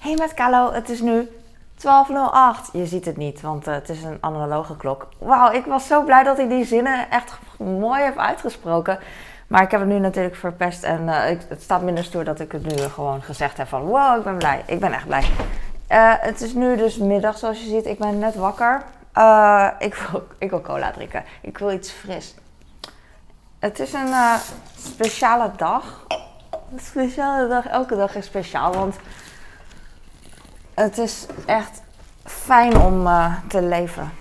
Hey met Carlo, het is nu 12.08. Je ziet het niet, want eh, het is een analoge klok. Wauw, ik was zo blij dat ik die zinnen echt mooi heb uitgesproken. Maar ik heb het nu natuurlijk verpest en eh, ik, het staat minder stoer dat ik het nu gewoon gezegd heb van... Wow, ik ben blij. Ik ben echt blij. Eh, het is nu dus middag, zoals je ziet. Ik ben net wakker. Ik, wil, ik wil cola drinken. Ik wil iets fris. Het is een speciale dag. Een speciale dag. Elke dag is speciaal, want het is echt fijn om eh, te leven.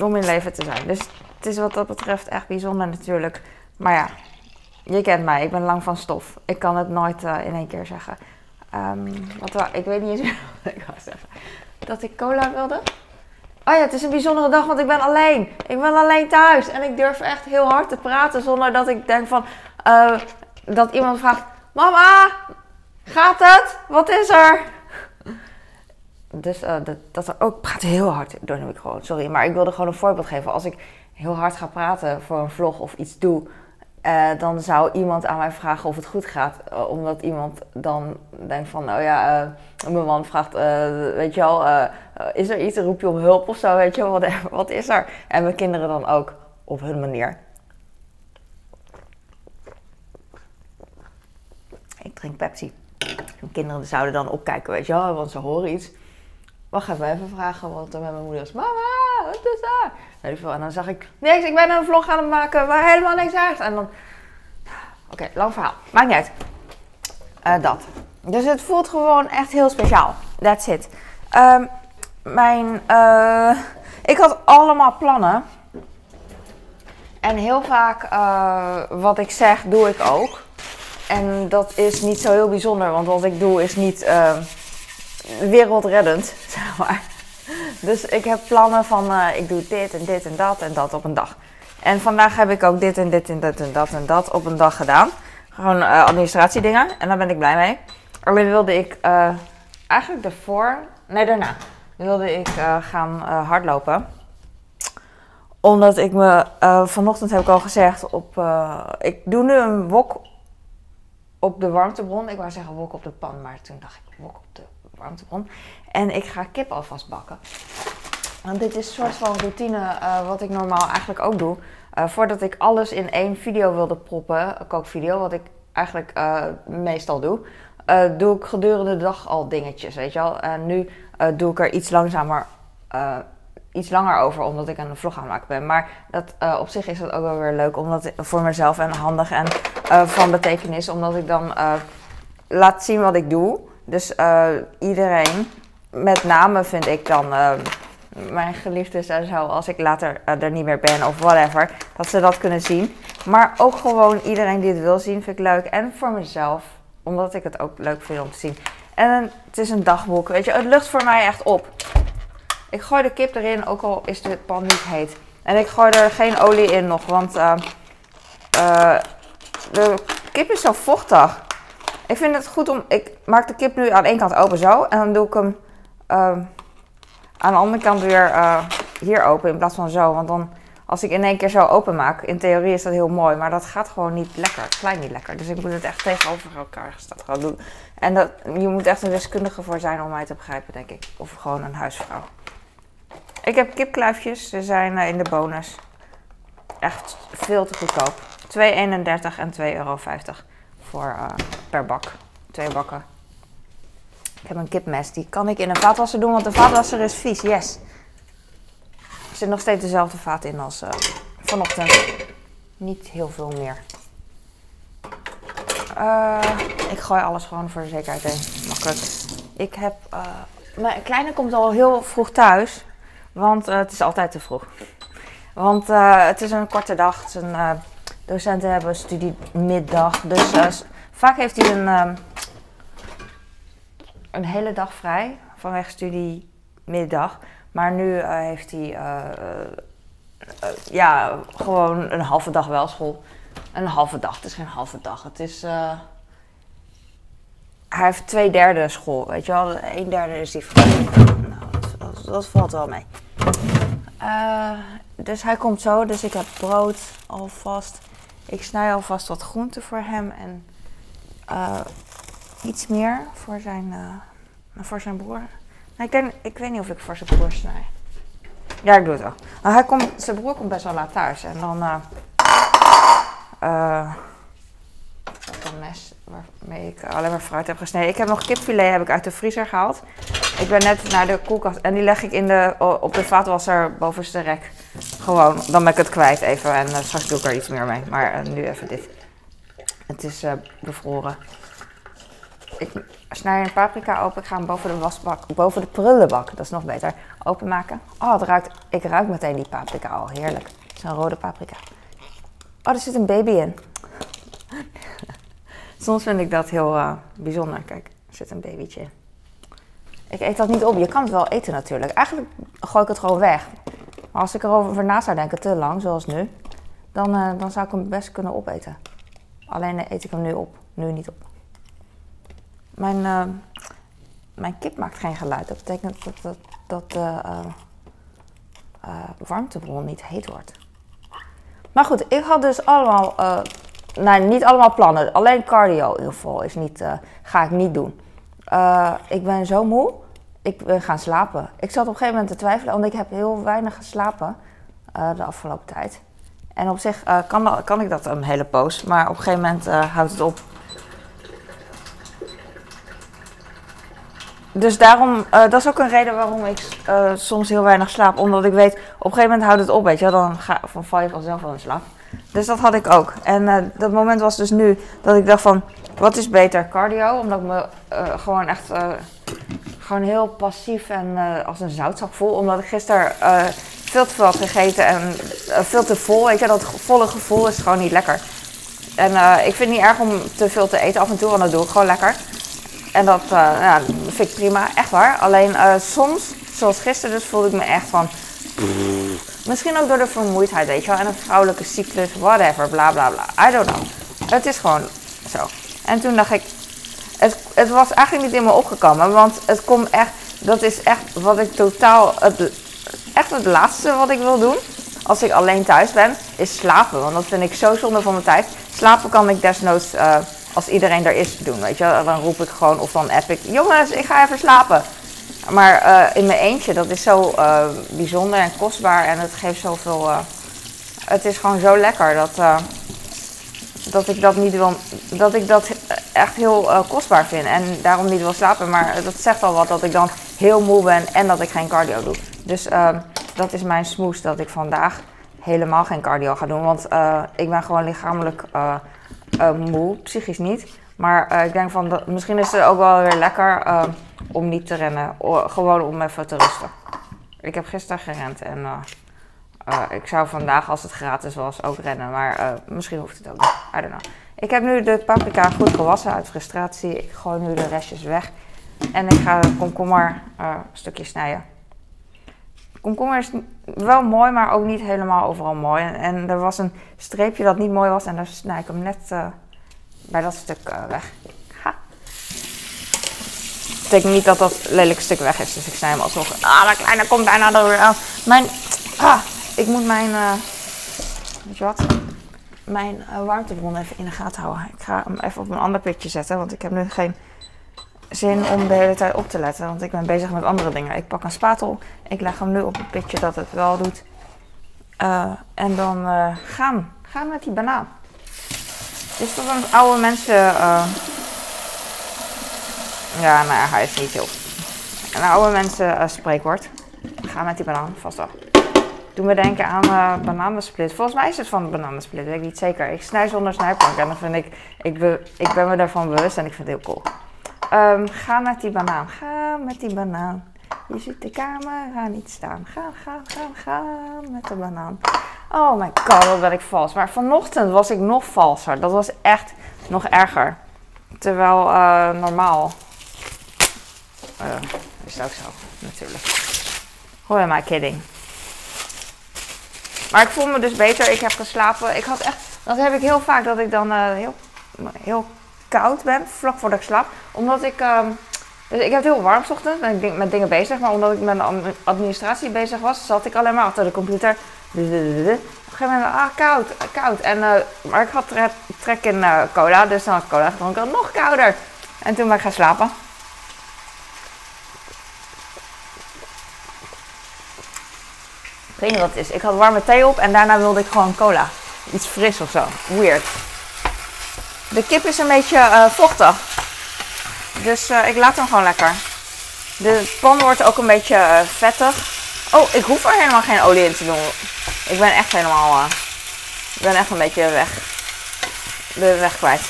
Om in leven te zijn. Dus het is wat dat betreft echt bijzonder natuurlijk. Maar ja, je kent mij. Ik ben lang van stof. Ik kan het nooit eh, in één keer zeggen. Ehm, ik weet niet eens wat ik wou zeggen. Dat ik cola wilde. Oh ja, het is een bijzondere dag, want ik ben alleen. Ik ben alleen thuis. En ik durf echt heel hard te praten zonder dat ik denk van... eh, dat iemand vraagt... Mama, gaat het? Wat is er? Dus eh, dat, er ook... Ik praat heel hard door de microfoon, sorry. Maar ik wilde gewoon een voorbeeld geven. Als ik heel hard ga praten voor een vlog of iets doe... eh, dan zou iemand aan mij vragen of het goed gaat. eh, omdat iemand dan denkt van... Oh ja, mijn man vraagt... weet je wel, is er iets? Roep je om hulp of zo, weet je wel. Wat, wat is er? En mijn kinderen dan ook op hun manier. Ik drink Pepsi. Mijn kinderen zouden dan opkijken, weet je wel, want ze horen iets. Wacht even, even vragen, want dan met mijn moeder is... Mama, wat is veel. En dan zag ik... Niks, ik ben een vlog aan het maken waar helemaal niks uit. En dan... Oké, lang verhaal. Maakt niet uit. Eh, dat. Dus het voelt gewoon echt heel speciaal. That's it. Ehm, mijn... eh, ik had allemaal plannen. En heel vaak eh, wat ik zeg, doe ik ook. En dat is niet zo heel bijzonder, want wat ik doe is niet wereldreddend, zeg maar. Dus ik heb plannen van eh, ik doe dit en dit en dat en dat op een dag. En vandaag heb ik ook dit en dit en dat en dat en dat op een dag gedaan. Gewoon eh, administratiedingen en daar ben ik blij mee. Alleen wilde ik eh, eigenlijk daarvoor, nee daarna, wilde ik gaan hardlopen omdat ik me, vanochtend heb ik al gezegd, op, ik doe nu een wok op de warmtebron. Ik wou zeggen wok op de pan, maar toen dacht ik wok op de En ik ga kip alvast bakken. Want dit is een soort van routine eh, wat ik normaal eigenlijk ook doe. Eh, voordat ik alles in één video wilde proppen, een kookvideo, wat ik eigenlijk eh, meestal doe, doe ik gedurende de dag al dingetjes, weet je wel. En nu doe ik er iets langzamer, iets langer over, omdat ik een vlog aan het maken ben. Maar dat, op zich is dat ook wel weer leuk, omdat voor mezelf en handig en van betekenis, omdat ik dan laat zien wat ik doe. Dus eh, iedereen, met name vind ik dan eh, mijn geliefdes en zo, als ik later eh, er niet meer ben of whatever, dat ze dat kunnen zien. Maar ook gewoon iedereen die het wil zien, vind ik leuk. En voor mezelf, omdat ik het ook leuk vind om te zien. En het is een dagboek, weet je, het lucht voor mij echt op. Ik gooi de kip erin, ook al is de pan niet heet. En ik gooi er geen olie in nog, want de kip is zo vochtig. Ik vind het goed om. Ik maak de kip nu aan één kant open zo. En dan doe ik hem ehm, aan de andere kant weer eh, hier open in plaats van zo. Want dan, als ik in één keer zo open maak, in theorie is dat heel mooi. Maar dat gaat gewoon niet lekker. Het glijdt niet lekker. Dus ik moet het echt tegenover elkaar gestaan gaan doen. En dat, je moet echt een deskundige voor zijn om mij te begrijpen, denk ik. Of gewoon een huisvrouw. Ik heb kipkluifjes. Ze zijn eh, in de bonus. Echt veel te goedkoop. 2,31 en 2,50 euro voor eh, per bak. Twee bakken. Ik heb een kipmes. Die kan ik in een vaatwasser doen, want de vaatwasser is vies. Yes. Er zit nog steeds dezelfde vaat in als eh, vanochtend. Niet heel veel meer. Eh, ik gooi alles gewoon voor de zekerheid in. Makkelijk. Ik heb... eh, mijn kleine komt al heel vroeg thuis. Want het is altijd te vroeg. Want het is een korte dag. Eh, docenten hebben studiemiddag. Dus vaak heeft hij een, ehm, een hele dag vrij vanwege studiemiddag. Maar nu eh, heeft hij eh, eh, ja, gewoon een halve dag wel school. Een halve dag, het is geen halve dag. Het is. hij heeft twee derde school, weet je wel. Een derde is die vrij. Nou, dat, dat, dat valt wel mee. Dus hij komt zo, dus ik heb brood alvast. Ik snij alvast wat groenten voor hem en eh, iets meer voor zijn eh, voor zijn broer. Nou, ik, denk, ik weet niet of ik voor zijn broer snij. Ja, ik doe het wel. Nou, hij komt, zijn broer komt best wel laat thuis. En dan... eh eh, een mes waarmee ik alleen maar fruit heb gesneden. Ik heb nog kipfilet heb ik uit de vriezer gehaald. Ik ben net naar de koelkast en die leg ik in de, op de vaatwasser bovenste rek. Gewoon, dan ben ik het kwijt even en uh, straks doe ik er iets meer mee. Maar uh, nu even dit. Het is uh, bevroren. Ik snij een paprika open. Ik ga hem boven de wasbak, boven de prullenbak, dat is nog beter, openmaken. Oh, het ruikt, ik ruik meteen die paprika al. Heerlijk. Het is een rode paprika. Oh, er zit een baby in. Soms vind ik dat heel uh, bijzonder. Kijk, er zit een babytje in. Ik eet dat niet op. Je kan het wel eten natuurlijk. Eigenlijk gooi ik het gewoon weg. Maar als ik erover na zou denken, te lang, zoals nu, dan, uh, dan zou ik hem best kunnen opeten. Alleen eet ik hem nu op. Nu niet op. Mijn, uh, mijn kip maakt geen geluid. Dat betekent dat, dat, dat de warmtebron niet heet wordt. Maar goed, ik had dus allemaal nou, niet allemaal plannen. Alleen cardio in ieder geval is niet, ga ik niet doen. Ik ben zo moe. Ik ben gaan slapen. Ik zat op een gegeven moment te twijfelen, want ik heb heel weinig geslapen de afgelopen tijd. En op zich kan, kan, ik dat een hele poos, maar op een gegeven moment houdt het op. Dus daarom, dat is ook een reden waarom ik soms heel weinig slaap. Omdat ik weet, op een gegeven moment houdt het op, weet je wel. Dan, ga, val je vanzelf al in slaap. Dus dat had ik ook. En uh, dat moment was dus nu dat ik dacht van, wat is beter? Cardio, omdat ik me uh, gewoon echt uh, gewoon heel passief en als een zoutzak voel. Omdat ik gisteren veel te veel gegeten en veel te vol. Weet je, dat volle gevoel is gewoon niet lekker. En ik vind het niet erg om te veel te eten af en toe, want dat doe ik gewoon lekker. En dat ja, vind ik prima, echt waar. Alleen soms, zoals gisteren dus, voelde ik me echt van... Misschien ook door de vermoeidheid, weet je wel. En een vrouwelijke cyclus, whatever, bla bla bla. I don't know. Het is gewoon zo. En toen dacht ik, het, het was eigenlijk niet in me opgekomen. Want het komt echt, dat is echt wat ik totaal, het, echt het laatste wat ik wil doen. Als ik alleen thuis ben, is slapen. Want dat vind ik zo zonde van mijn tijd. Slapen kan ik desnoods, uh, als iedereen er is, doen. Weet je, dan roep ik gewoon of dan app ik, jongens, ik ga even slapen. Maar uh, in mijn eentje, dat is zo uh, bijzonder en kostbaar en het geeft zoveel. Het is gewoon zo lekker dat, dat ik dat niet wil. Dat ik dat echt heel kostbaar vind en daarom niet wil slapen. Maar dat zegt al wat dat ik dan heel moe ben en dat ik geen cardio doe. Dus dat is mijn smoes dat ik vandaag helemaal geen cardio ga doen. Want ik ben gewoon lichamelijk moe, psychisch niet. Maar ik denk van, misschien is het ook wel weer lekker om niet te rennen. Gewoon om even te rusten. Ik heb gisteren gerend en uh, uh, ik zou vandaag, als het gratis was, ook rennen. Maar uh, misschien hoeft het ook niet. I don't know. Ik heb nu de paprika goed gewassen uit frustratie. Ik gooi nu de restjes weg. En ik ga de komkommer een stukje snijden. Komkommer is wel mooi, maar ook niet helemaal overal mooi. En, er was een streepje dat niet mooi was en daar snij ik hem net bij dat stuk weg betekent niet dat dat lelijk stuk weg is. Dus ik snij hem alsnog. Ah, dat kleine komt bijna door. aan. Mijn. Ah, ik moet mijn. Weet je wat? Mijn warmtebron even in de gaten houden. Ik ga hem even op een ander pitje zetten. Want ik heb nu geen zin om de hele tijd op te letten. Want ik ben bezig met andere dingen. Ik pak een spatel. Ik leg hem nu op een pitje dat het wel doet. Uh, en dan gaan. Gaan met die banaan. Is toch een oude mensen ja, nou ja, hij is niet heel. Een oude mensen spreekwoord. Ga met die banaan, vast wel. Doe me denken aan bananensplit. Volgens mij is het van bananensplit, weet ik niet zeker. Ik snij zonder snijplank en dan vind ik, ik, ik ben me daarvan bewust en ik vind het heel cool. Um, ga met die banaan, ga met die banaan. Je ziet de camera niet staan. Ga, ga, ga, ga met de banaan. Oh my god, wat ben ik vals. Maar vanochtend was ik nog valser. Dat was echt nog erger. Terwijl uh, normaal uh, is ook zo, natuurlijk. Who am kidding? Maar ik voel me dus beter. Ik heb geslapen. Ik had echt, dat heb ik heel vaak, dat ik dan uh, heel, heel koud ben, vlak voordat ik slaap. Omdat ik. Ehm, dus ik heb heel warm ochtend ben ik met dingen bezig. Maar omdat ik met de administratie bezig was, zat ik alleen maar achter de computer. Op een gegeven moment, ah, koud, koud. En, eh, maar ik had trek, in eh, cola, dus dan had ik cola gedronken. Nog kouder. En toen ben ik gaan slapen. Ik weet niet wat het is. Ik had warme thee op en daarna wilde ik gewoon cola. Iets fris of zo. Weird. De kip is een beetje uh, vochtig. Dus uh, ik laat hem gewoon lekker. De pan wordt ook een beetje uh, vettig. Oh, ik hoef er helemaal geen olie in te doen. Ik ben echt helemaal... ik ben echt een beetje weg. De weg kwijt.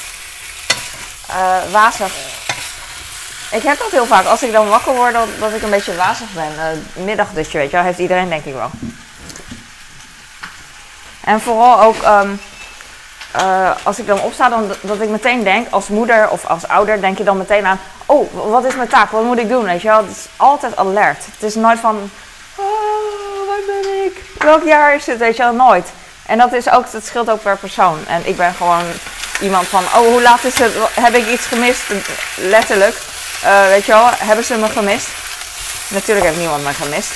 wazig. Ik heb dat heel vaak. Als ik dan wakker word, dat, dat ik een beetje wazig ben. Uh, middagdutje, weet je wel. Heeft iedereen denk ik wel. En vooral ook um, uh, als ik dan opsta, dan, dat ik meteen denk, als moeder of als ouder, denk je dan meteen aan, oh, wat is mijn taak? Wat moet ik doen? Weet je wel? Het is altijd alert. Het is nooit van, oh, waar ben ik? Welk jaar is het? Weet je wel? Nooit. En dat is ook, dat scheelt ook per persoon. En ik ben gewoon iemand van, oh, hoe laat is het? Heb ik iets gemist? Letterlijk. Uh, weet je wel, hebben ze me gemist? Natuurlijk heeft niemand me gemist.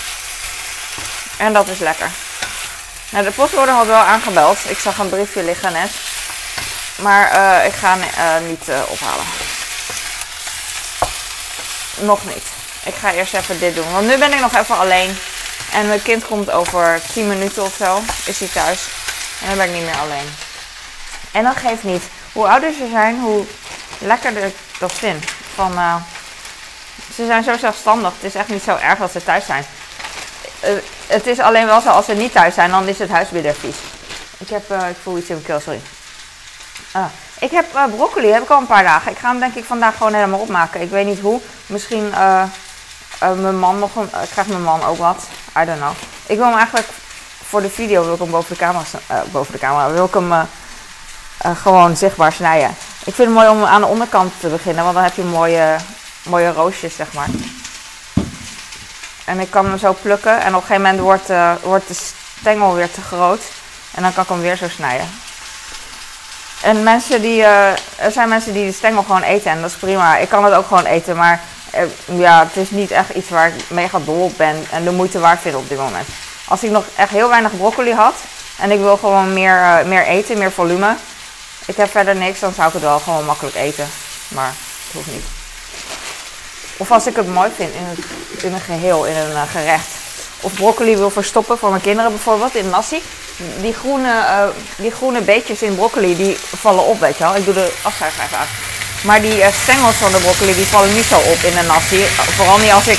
En dat is lekker. Nou, de postbode had wel aangebeld. Ik zag een briefje liggen net. Maar uh, ik ga uh, niet ophalen. Nog niet. Ik ga eerst even dit doen. Want nu ben ik nog even alleen. En mijn kind komt over 10 minuten of zo. Is hij thuis. En dan ben ik niet meer alleen. En dat geeft niet. Hoe ouder ze zijn, hoe lekkerder ik dat vind. Van, ze zijn zo zelfstandig. Het is echt niet zo erg dat ze thuis zijn. Uh, het is alleen wel zo, als ze niet thuis zijn, dan is het huis weer vies. Ik, heb, uh, ik voel iets in mijn keel, sorry. Ah, ik heb uh, broccoli, heb ik al een paar dagen. Ik ga hem denk ik vandaag gewoon helemaal opmaken. Ik weet niet hoe. Misschien mijn man nog een, krijgt mijn man ook wat. I don't know. Ik wil hem eigenlijk voor de video, wil ik hem boven de camera, boven de camera, wil ik hem gewoon zichtbaar snijden. Ik vind het mooi om aan de onderkant te beginnen, want dan heb je mooie mooie roosjes, zeg maar. En ik kan hem zo plukken en op een gegeven moment wordt, uh, wordt de stengel weer te groot. En dan kan ik hem weer zo snijden. En mensen die, uh, er zijn mensen die de stengel gewoon eten en dat is prima. Ik kan het ook gewoon eten, maar uh, ja, het is niet echt iets waar ik mega dol op ben en de moeite waard vind op dit moment. Als ik nog echt heel weinig broccoli had en ik wil gewoon meer, meer eten, meer volume. Ik heb verder niks, dan zou ik het wel gewoon makkelijk eten. Maar het hoeft niet. Of als ik het mooi vind in, het, in een geheel, in een uh, gerecht. Of broccoli wil verstoppen voor mijn kinderen bijvoorbeeld in nasi. Die groene, uh, die groene beetjes in broccoli die vallen op, weet je wel. Ik doe de afzuiger even aan. Maar die uh, stengels van de broccoli die vallen niet zo op in de nasi. Vooral niet als, ik,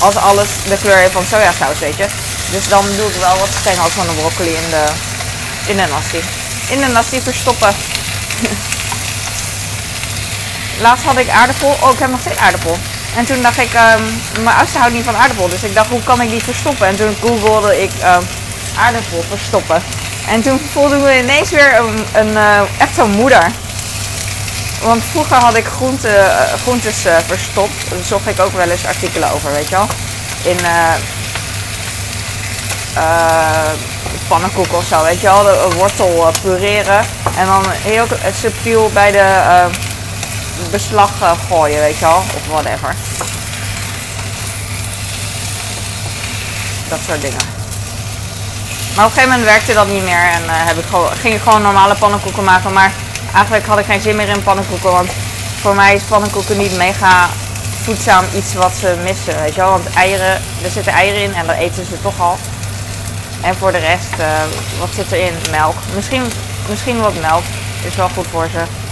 als alles de kleur heeft van sojasaus, weet je. Dus dan doe ik wel wat stengels van de broccoli in de, in de nasi. In de nasi verstoppen. Laatst had ik aardappel. Oh, ik heb nog steeds aardappel. En toen dacht ik, um, mijn oudste houdt niet van aardappel. Dus ik dacht, hoe kan ik die verstoppen? En toen googelde ik um, aardappel verstoppen. En toen voelde ik me ineens weer een, een uh, echt zo'n moeder. Want vroeger had ik groente, uh, groentes uh, verstopt. Daar zocht ik ook wel eens artikelen over, weet je wel. In pannenkoeken of zo, weet je wel. De wortel pureren. En dan heel subtiel bij de beslag uh, gooien, weet je wel. Of whatever. Dat soort dingen. Maar op een gegeven moment werkte dat niet meer en uh, heb ik gewoon, ging ik gewoon normale pannenkoeken maken. Maar eigenlijk had ik geen zin meer in pannenkoeken, want voor mij is pannenkoeken niet mega voedzaam iets wat ze missen, weet je wel. Want eieren, er zitten eieren in en dat eten ze toch al. En voor de rest, uh, wat zit erin? Melk. Misschien, misschien wat melk is wel goed voor ze.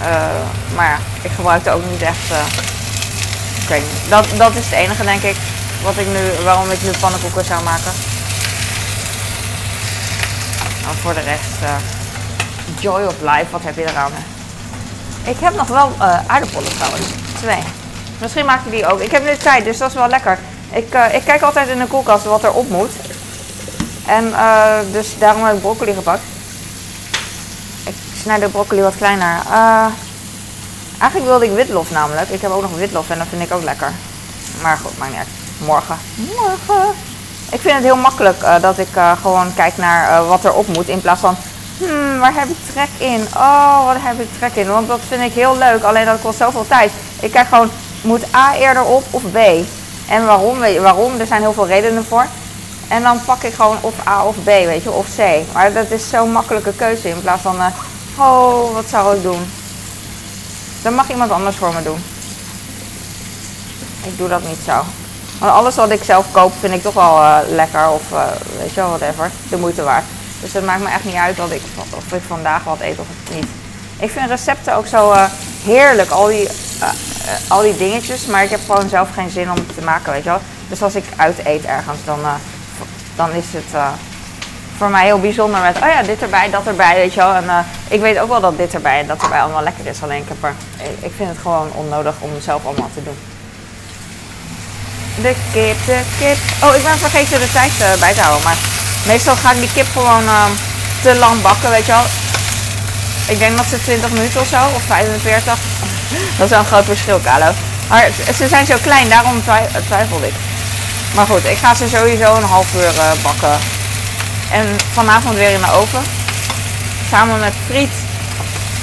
Uh, maar ik gebruik het ook niet echt. Uh, ik weet niet. Dat, dat is het enige, denk ik, wat ik nu, waarom ik nu pannenkoeken zou maken. Nou, voor de rest, uh, joy of life, wat heb je eraan? Ik heb nog wel aardappelen trouwens. Twee. Misschien maak ik die ook. Ik heb nu tijd, dus dat is wel lekker. Ik, ik kijk altijd in de koelkast wat er op moet. En dus daarom heb ik broccoli gepakt snij de broccoli wat kleiner. Uh, eigenlijk wilde ik witlof namelijk. Ik heb ook nog witlof en dat vind ik ook lekker. Maar goed, maakt niet uit. Morgen. Morgen. Ik vind het heel makkelijk uh, dat ik uh, gewoon kijk naar wat er op moet. In plaats van, hmm, waar heb ik trek in? Oh, wat heb ik trek in? Want dat vind ik heel leuk. Alleen dat kost zoveel tijd. Ik kijk gewoon, moet A eerder op of B? En waarom? Waarom? Er zijn heel veel redenen voor. En dan pak ik gewoon of A of B, weet je, of C. Maar dat is zo'n makkelijke keuze in plaats van Oh, wat zou ik doen? Dan mag iemand anders voor me doen. Ik doe dat niet zo. Alles wat ik zelf koop vind ik toch wel eh, lekker of uh, weet je wel, whatever. De moeite waard. Dus het maakt me echt niet uit wat ik, of ik vandaag wat eet of niet. Ik vind recepten ook zo uh, heerlijk, al die, al die dingetjes. Maar ik heb gewoon zelf geen zin om het te maken, weet je wel. Dus als ik uit eet ergens, dan, dan is het voor mij heel bijzonder met, oh ja, dit erbij, dat erbij, weet je wel. En uh, ik weet ook wel dat dit erbij en dat erbij allemaal lekker is. Alleen ik, ik vind het gewoon onnodig om het zelf allemaal te doen. De kip, de kip. Oh, ik ben vergeten de tijd uh, bij te houden. Maar meestal ga ik die kip gewoon uh, te lang bakken, weet je wel. Ik denk dat ze 20 minuten of zo, of 45. dat is wel een groot verschil, Carlo. Maar ze zijn zo klein, daarom twijfelde ik. Maar goed, ik ga ze sowieso een half uur bakken. En vanavond weer in de oven. Samen met friet.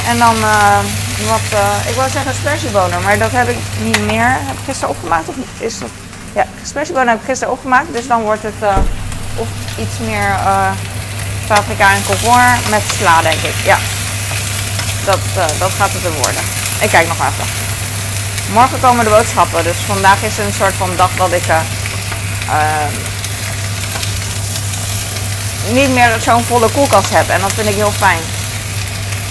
En dan uh, wat, uh, ik wou zeggen spersiebonen, maar dat heb ik niet meer. Heb ik gisteren opgemaakt of is dat? Ja, spersiebonen heb ik gisteren opgemaakt. Dus dan wordt het uh, of iets meer paprika en komkommer met sla, denk ik. Ja, dat, dat gaat het er worden. Ik kijk nog even. Morgen komen de boodschappen, dus vandaag is een soort van dag dat ik niet meer zo'n volle koelkast heb. En dat vind ik heel fijn.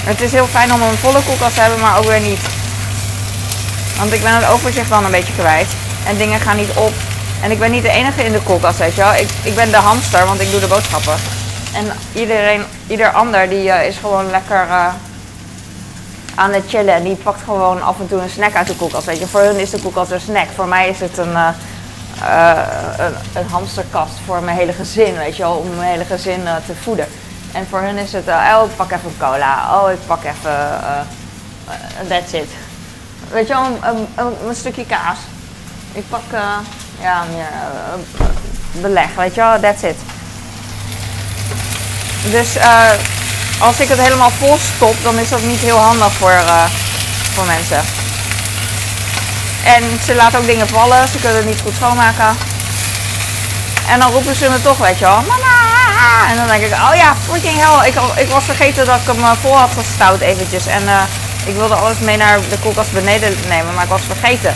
Het is heel fijn om een volle koelkast te hebben, maar ook weer niet. Want ik ben het overzicht dan een beetje kwijt. En dingen gaan niet op. En ik ben niet de enige in de koelkast, weet je wel. Ik, ik ben de hamster, want ik doe de boodschappen. En iedereen, ieder ander, die uh, is gewoon lekker uh, aan het chillen. En die pakt gewoon af en toe een snack uit de koelkast, weet je. Voor hun is de koelkast een snack. Voor mij is het een... Uh, uh, een, hamsterkast voor mijn hele gezin, weet je wel, om mijn hele gezin uh, te voeden. En voor hun is het, uh, oh ik pak even cola, oh ik pak even, that's it. Weet je wel, een stukje kaas. Ik pak, ja, meer beleg, weet je wel, that's it. Dus als ik het helemaal vol stop, dan is dat niet heel handig voor, voor mensen. En ze laten ook dingen vallen. Ze kunnen het niet goed schoonmaken. En dan roepen ze me toch, weet je wel. Mama! En dan denk ik, oh ja, freaking hell. Ik, ik was vergeten dat ik hem eh, vol had gestouwd eventjes. En uh, ik wilde alles mee naar de koelkast beneden nemen, maar ik was vergeten.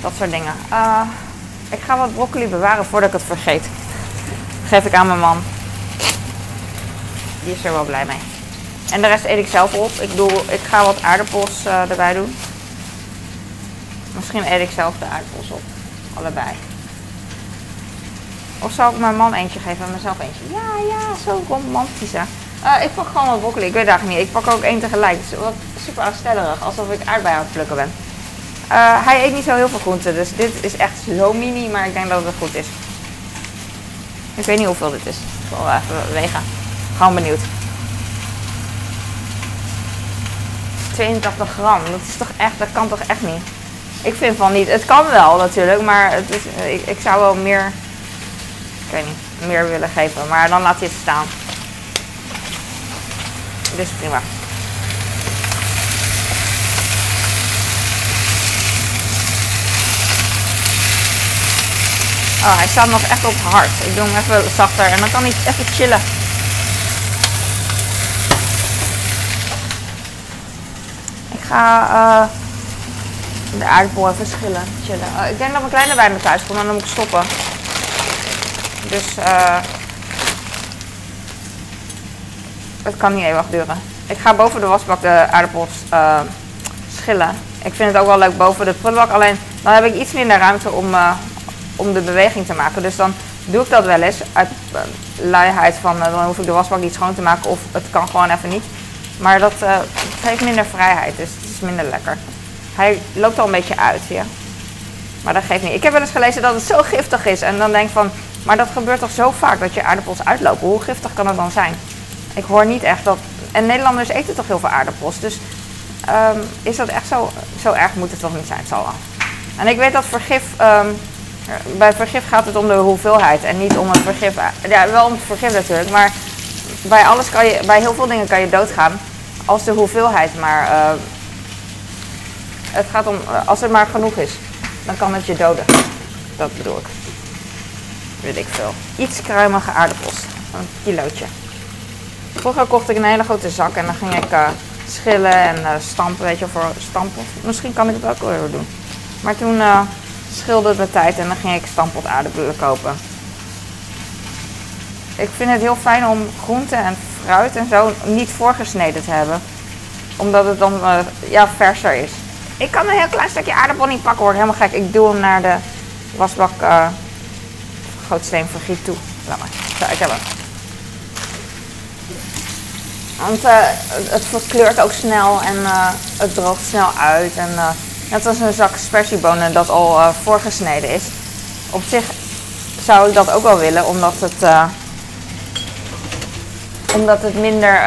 Dat soort dingen. Uh, ik ga wat broccoli bewaren voordat ik het vergeet. geef ik aan mijn man. Die is er wel blij mee. En de rest eet ik zelf op. Ik, doe, ik ga wat aardappels erbij doen. Misschien eet ik zelf de aardappels op. Allebei. Of zal ik mijn man eentje geven en mezelf eentje? Ja, ja, zo romantisch hè. Uh, ik pak gewoon wat broccoli. Ik weet eigenlijk niet. Ik pak ook één tegelijk. Het is wat super aanstellerig. Alsof ik aardbeien aan het plukken ben. Uh, hij eet niet zo heel veel groenten. Dus dit is echt zo mini. Maar ik denk dat het goed is. Ik weet niet hoeveel dit is. Ik zal even wegen. Gewoon benieuwd. 82 gram. Dat is toch echt, dat kan toch echt niet? Ik vind van niet. Het kan wel natuurlijk, maar het is, ik, ik zou wel meer, ik weet niet, meer willen geven. Maar dan laat je het staan. Is prima. Oh, hij staat nog echt op hard. Ik doe hem even zachter en dan kan hij even chillen. Ik ga uh, de aardappel even schillen, chillen. Uh, ik denk dat mijn kleine bij me thuis komt dan moet ik stoppen. Dus uh, het kan niet eeuwig duren. Ik ga boven de wasbak de aardappels uh, schillen. Ik vind het ook wel leuk boven de prullenbak. Alleen dan heb ik iets minder ruimte om, om de beweging te maken. Dus dan doe ik dat wel eens uit luiheid van dan hoef ik de wasbak niet schoon te maken of het kan gewoon even niet. Maar dat geeft minder vrijheid, dus het is minder lekker. Hij loopt al een beetje uit, ja. Maar dat geeft niet. Ik heb wel eens gelezen dat het zo giftig is. En dan denk van, maar dat gebeurt toch zo vaak dat je aardappels uitlopen. Hoe giftig kan het dan zijn? Ik hoor niet echt dat... En Nederlanders eten toch heel veel aardappels. Dus um, is dat echt zo, zo erg? Moet het toch niet zijn? Het zal wel. En ik weet dat vergif... Um, bij vergif gaat het om de hoeveelheid en niet om het vergif. Ja, wel om het vergif natuurlijk, maar bij alles kan je, bij heel veel dingen kan je doodgaan als de hoeveelheid maar uh, het gaat om, eh, als er maar genoeg is, dan kan het je doden. Dat bedoel ik. Weet ik veel. Iets kruimige aardappels. Een kilootje. Vroeger kocht ik een hele grote zak en dan ging ik uh, schillen en uh, stampen, weet je, voor stampen. Misschien kan ik het ook wel weer doen. Maar toen scheelde het met tijd en dan ging ik stampot aardappelen kopen. Ik vind het heel fijn om groenten en fruit en zo niet voorgesneden te hebben. Omdat het dan uh, ja, verser is. Ik kan een heel klein stukje aardappel niet pakken, word helemaal gek. Ik doe hem naar de wasbak uh, gootsteen vergiet toe. Laat maar. Zo, ik heb hem. Want uh, het verkleurt ook snel en uh, het droogt snel uit. En uh, net als een zak spersiebonen dat al voorgesneden is. Op zich zou ik dat ook wel willen, omdat het, omdat het minder.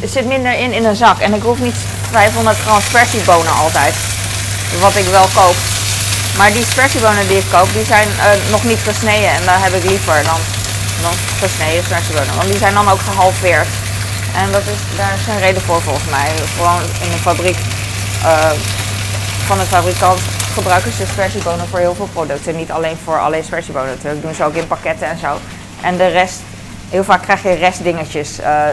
het zit minder in in een zak. En ik hoef niet 500 gram spersiebonen altijd. Wat ik wel koop. Maar die spersiebonen die ik koop, die zijn nog niet gesneden. En daar heb ik liever dan, dan gesneden spersiebonen. Want die zijn dan ook gehalveerd. En dat is, daar is een reden voor volgens mij. Gewoon in de fabriek uh, van de fabrikant gebruiken ze spersiebonen voor heel veel producten. Niet alleen voor alleen spersiebonen natuurlijk. Doen ze ook in pakketten en zo. En de rest, heel vaak krijg je restdingetjes. Uh,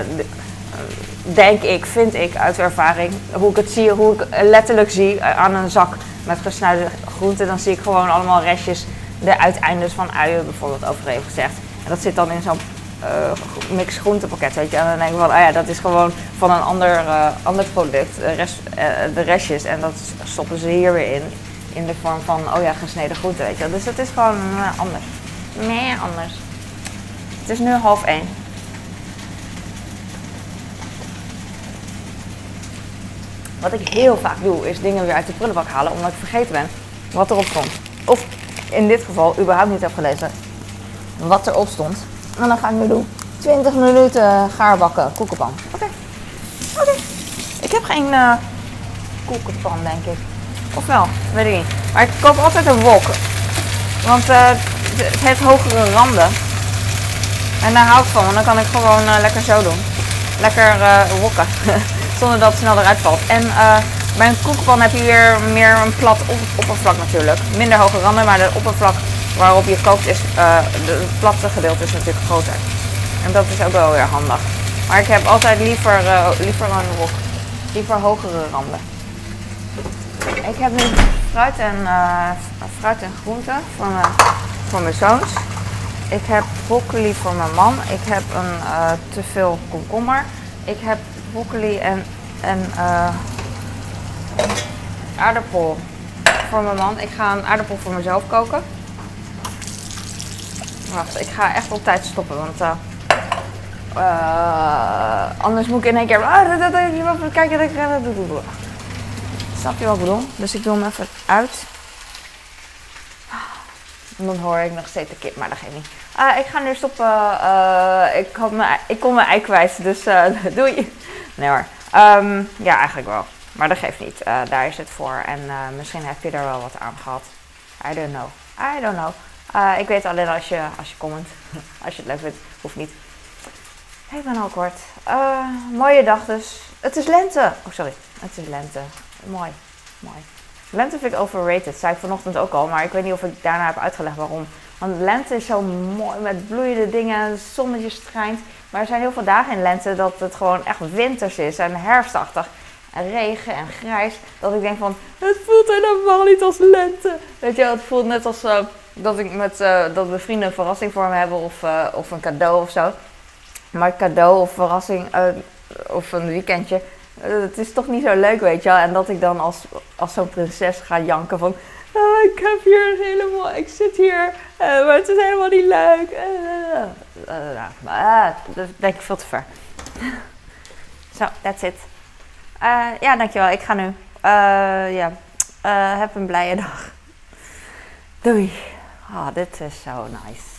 denk ik, vind ik uit ervaring. Hoe ik het zie, hoe ik letterlijk zie aan een zak met gesneden groenten. Dan zie ik gewoon allemaal restjes. De uiteindes van uien bijvoorbeeld overheen gezegd. En dat zit dan in zo'n uh, mix groentepakket, weet je. En dan denk ik van, ah ja, dat is gewoon van een ander, uh, ander product, de, rest, de restjes. En dat stoppen ze hier weer in, in de vorm van, oh ja, gesneden groenten, weet je. Dus het is gewoon anders. Nee, anders. Het is nu half één. Wat ik heel vaak doe, is dingen weer uit de prullenbak halen, omdat ik vergeten ben wat erop stond. Of in dit geval überhaupt niet heb gelezen wat erop stond. En dan ga ik nu doen 20 minuten gaarbakken koekenpan. Oké. Oké. Ik heb geen uh, koekenpan, denk ik. Of wel? Weet ik niet. Maar ik koop altijd een wok. Want uh, het heeft hogere randen. En daar hou ik van, want dan kan ik gewoon uh, lekker zo doen. Lekker wokken. Zonder dat het snel eruit valt. En bij een koekenpan heb je weer meer een plat oppervlak natuurlijk. Minder hoge randen, maar de oppervlak waarop je kookt is, uh, het platte gedeelte is natuurlijk groter. En dat is ook wel weer handig. Maar ik heb altijd liever, uh, liever een wok. Liever hogere randen. Ik heb nu fruit en, uh, fruit en groenten voor mijn, voor mijn zoons. Ik heb broccoli voor mijn man. Ik heb een te veel komkommer. Ik heb broccoli en, en aardappel voor mijn man. Ik ga een aardappel voor mezelf koken. Wacht, ik ga echt op tijd stoppen, want uh, uh, anders moet ik in één keer. Uh, kijken. Snap je wat ik bedoel? Dus ik doe hem even uit. Dan hoor ik nog steeds de kip, maar dat geeft niet. ik ga nu stoppen. ik, had ik kon mijn ei kwijt, dus doei. Nee hoor. Um, ja, eigenlijk wel. Maar dat geeft niet. daar is het voor. En misschien heb je er wel wat aan gehad. I don't know. I don't know. Uh, ik weet alleen als je, als je comment. als je het leuk vindt, hoeft niet. Ik ben al kort. Mooie dag dus. Het is lente. Oh, sorry. Het is lente. Mooi. Mooi. Lente vind ik overrated. Zei ik vanochtend ook al. Maar ik weet niet of ik daarna heb uitgelegd waarom. Want lente is zo mooi met bloeiende dingen. Zonnetje schijnt. Maar er zijn heel veel dagen in lente dat het gewoon echt winters is. En herfstachtig. En regen en grijs. Dat ik denk van, het voelt helemaal niet als lente. Weet je, het voelt net als... Uh, dat ik met uh, dat mijn vrienden een verrassing voor me hebben of, uh, of een cadeau of zo. Maar cadeau of verrassing of een weekendje, het is toch niet zo leuk, weet je wel. En dat ik dan als, als zo'n prinses ga janken van... Oh, ik heb hier helemaal... Ik zit hier, maar het is helemaal niet leuk. maar dat denk ik veel te ver. Zo, that's it. ja, dankjewel. Ik ga nu. ja, heb een blije dag. Doei. Ah, dit is zo nice.